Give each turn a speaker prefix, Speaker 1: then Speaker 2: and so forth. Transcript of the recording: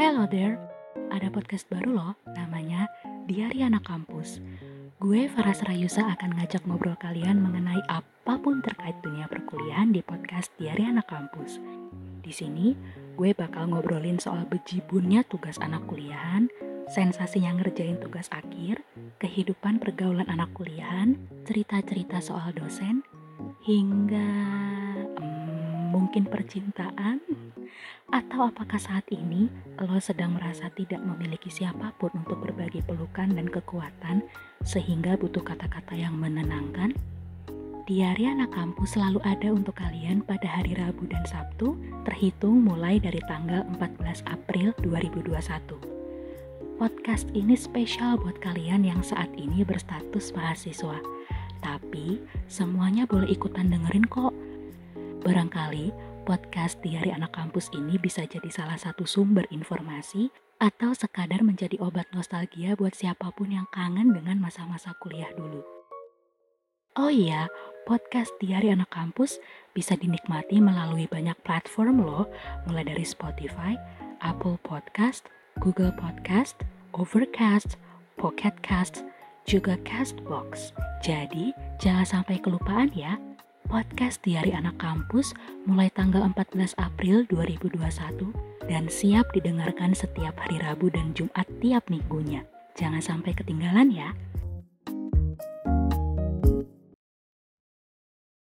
Speaker 1: Hello there, ada podcast baru loh, namanya Diari Anak Kampus. Gue Farah Serayusa akan ngajak ngobrol kalian mengenai apa pun terkait dunia perkuliahan di podcast Diari Anak Kampus. Di sini, gue bakal ngobrolin soal bejibunnya tugas anak kuliahan, sensasinya ngerjain tugas akhir, kehidupan pergaulan anak kuliahan, cerita-cerita soal dosen, hingga hmm, mungkin percintaan atau apakah saat ini lo sedang merasa tidak memiliki siapa pun untuk berbagi pelukan dan kekuatan sehingga butuh kata-kata yang menenangkan? Diari anak kampus selalu ada untuk kalian pada hari Rabu dan Sabtu terhitung mulai dari tanggal 14 April 2021. Podcast ini spesial buat kalian yang saat ini berstatus mahasiswa. Tapi semuanya boleh ikutan dengerin kok. Barangkali podcast Diari Anak Kampus ini bisa jadi salah satu sumber informasi atau sekadar menjadi obat nostalgia buat siapa pun yang kangen dengan masa-masa kuliah dulu. Oh iya, podcast Diari Anak Kampus bisa dinikmati melalui banyak platform loh, mulai dari Spotify, Apple Podcast, Google Podcast, Overcast, Pocket Cast, juga Castbox. Jadi, jangan sampai kelupaan ya podcast Diari Anak Kampus mulai tanggal 14 April 2021 dan siap didengarkan setiap hari Rabu dan Jumat tiap minggunya. Jangan sampai ketinggalan ya.